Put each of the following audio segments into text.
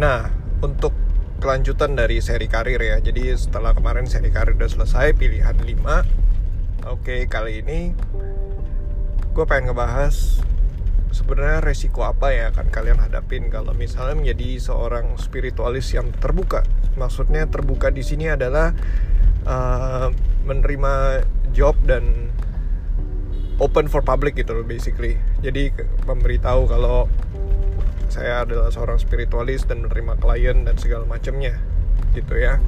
Nah, untuk kelanjutan dari seri karir ya. Jadi setelah kemarin seri karir udah selesai, pilihan 5. Oke, kali ini gue pengen ngebahas sebenarnya resiko apa ya akan kalian hadapin kalau misalnya menjadi seorang spiritualis yang terbuka. Maksudnya terbuka di sini adalah uh, menerima job dan open for public gitu loh basically. Jadi memberitahu kalau saya adalah seorang spiritualis dan menerima klien dan segala macamnya gitu ya.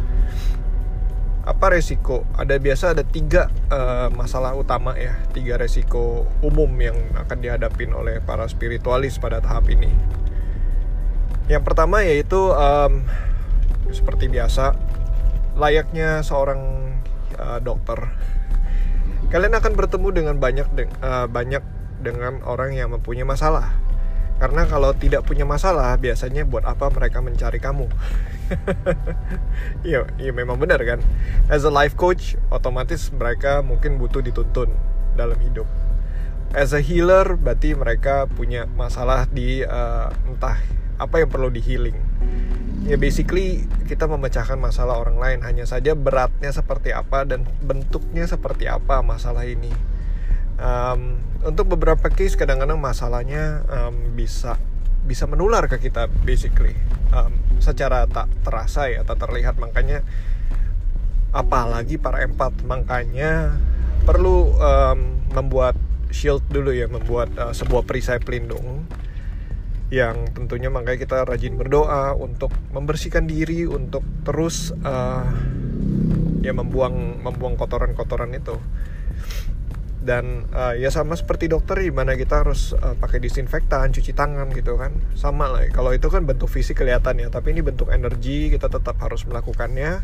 Apa resiko? Ada biasa ada tiga uh, masalah utama ya tiga resiko umum yang akan dihadapin oleh para spiritualis pada tahap ini. Yang pertama yaitu um, seperti biasa layaknya seorang uh, dokter. Kalian akan bertemu dengan banyak de uh, banyak dengan orang yang mempunyai masalah karena kalau tidak punya masalah, biasanya buat apa mereka mencari kamu? Iya, iya memang benar kan. As a life coach, otomatis mereka mungkin butuh dituntun dalam hidup. As a healer, berarti mereka punya masalah di uh, entah apa yang perlu di healing. Ya basically kita memecahkan masalah orang lain hanya saja beratnya seperti apa dan bentuknya seperti apa masalah ini um, untuk beberapa case kadang-kadang masalahnya um, bisa bisa menular ke kita basically. Um, secara tak terasa ya tak terlihat. Makanya apalagi para empat makanya perlu um, membuat shield dulu ya membuat uh, sebuah perisai pelindung yang tentunya makanya kita rajin berdoa untuk membersihkan diri untuk terus uh, ya membuang membuang kotoran-kotoran itu dan uh, ya sama seperti dokter di mana kita harus uh, pakai disinfektan, cuci tangan gitu kan. Sama lah. Kalau itu kan bentuk fisik kelihatan ya, tapi ini bentuk energi kita tetap harus melakukannya.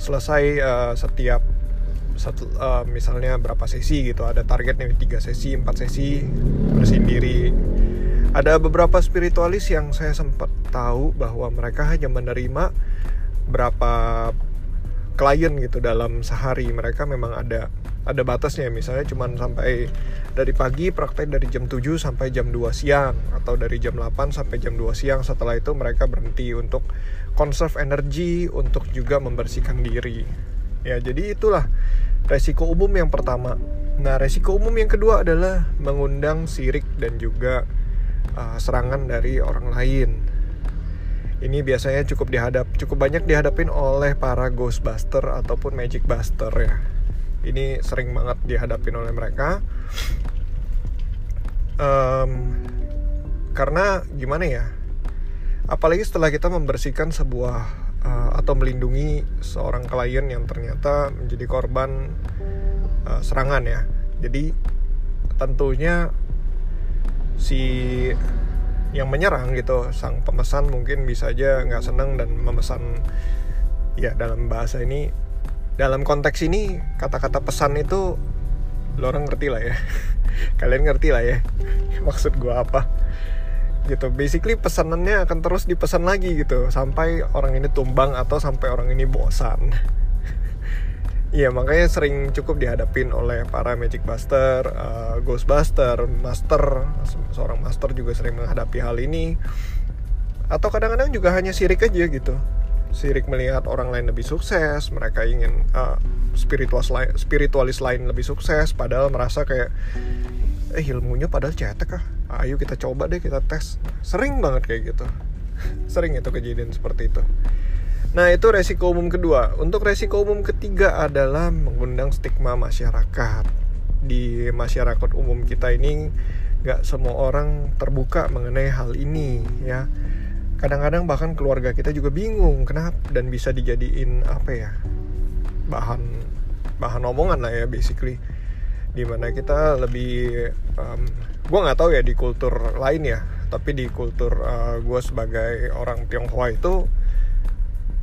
Selesai uh, setiap satu uh, misalnya berapa sesi gitu. Ada target nih 3 sesi, 4 sesi bersihin diri. Ada beberapa spiritualis yang saya sempat tahu bahwa mereka hanya menerima berapa klien gitu dalam sehari. Mereka memang ada ada batasnya. Misalnya cuma sampai dari pagi praktek dari jam 7 sampai jam 2 siang atau dari jam 8 sampai jam 2 siang. Setelah itu mereka berhenti untuk conserve energi untuk juga membersihkan diri. Ya jadi itulah resiko umum yang pertama. Nah resiko umum yang kedua adalah mengundang sirik dan juga uh, serangan dari orang lain. Ini biasanya cukup dihadap cukup banyak dihadapin oleh para ghostbuster ataupun magic buster ya ini sering banget dihadapin oleh mereka. Um, karena gimana ya apalagi setelah kita membersihkan sebuah uh, atau melindungi seorang klien yang ternyata menjadi korban uh, serangan ya. Jadi tentunya si yang menyerang gitu sang pemesan mungkin bisa aja nggak senang dan memesan ya dalam bahasa ini dalam konteks ini kata-kata pesan itu lo orang ngerti lah ya. Kalian ngerti lah ya. Maksud gue apa? Gitu. Basically pesanannya akan terus dipesan lagi gitu. Sampai orang ini tumbang atau sampai orang ini bosan. Iya makanya sering cukup dihadapin oleh para Magic Buster, uh, Ghostbuster, Master, seorang Master juga sering menghadapi hal ini. Atau kadang-kadang juga hanya sirik aja gitu sirik melihat orang lain lebih sukses mereka ingin uh, spiritualis lain spiritualis lain lebih sukses padahal merasa kayak eh ilmunya padahal cetek ah ayo kita coba deh kita tes. Sering banget kayak gitu. Sering itu kejadian seperti itu. Nah itu resiko umum kedua. Untuk resiko umum ketiga adalah mengundang stigma masyarakat. Di masyarakat umum kita ini nggak semua orang terbuka mengenai hal ini ya kadang-kadang bahkan keluarga kita juga bingung kenapa? Dan bisa dijadiin apa ya bahan bahan omongan lah ya basically. Di mana kita lebih um, gue nggak tahu ya di kultur lain ya tapi di kultur uh, gue sebagai orang Tionghoa itu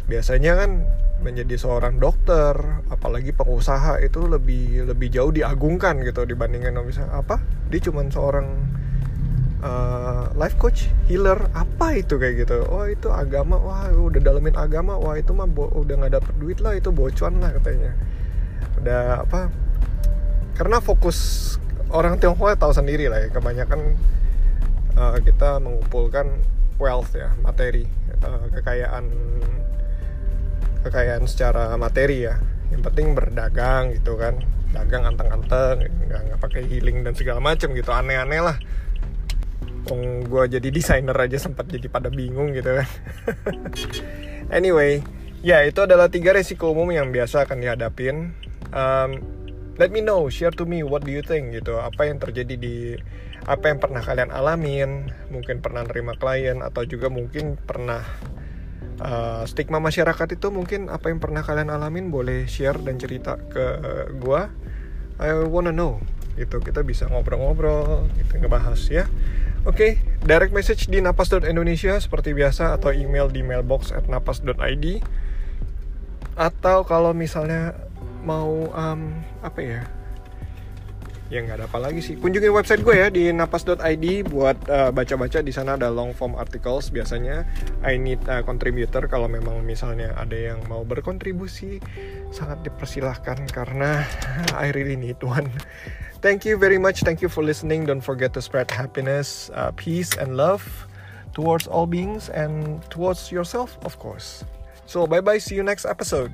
biasanya kan menjadi seorang dokter apalagi pengusaha itu lebih lebih jauh diagungkan gitu dibandingkan misalnya apa? Dia cuma seorang uh, life coach healer apa itu kayak gitu. Oh itu agama wah udah dalemin agama wah itu mah udah nggak dapet duit lah itu bocuan lah katanya. Udah apa karena fokus orang Tionghoa tahu sendiri lah ya kebanyakan uh, kita mengumpulkan wealth ya materi uh, kekayaan kekayaan secara materi ya. Yang penting berdagang gitu kan dagang anteng-anteng nggak nggak pakai healing dan segala macam gitu aneh-aneh lah Wong gue jadi desainer aja sempat jadi pada bingung gitu kan. Anyway ya itu adalah tiga resiko umum yang biasa akan dihadapin. Um, let me know share to me what do you think gitu. Apa yang terjadi di apa yang pernah kalian alamin mungkin pernah nerima klien atau juga mungkin pernah uh, stigma masyarakat itu mungkin apa yang pernah kalian alamin boleh share dan cerita ke gua. I wanna know gitu. Kita bisa ngobrol-ngobrol gitu ngebahas ya oke okay, direct message di napas.indonesia seperti biasa atau email di mailbox at napas.id atau kalau misalnya mau um, apa ya? Ya nggak ada apa lagi sih. Kunjungi website gue ya di napas.id buat uh, baca-baca. Di sana ada long form articles biasanya. I need a contributor kalau memang misalnya ada yang mau berkontribusi. Sangat dipersilahkan karena I really need one thank you very much. Thank you for listening. Don't forget to spread happiness uh, peace and love towards all beings and towards yourself of course. So bye bye see you next episode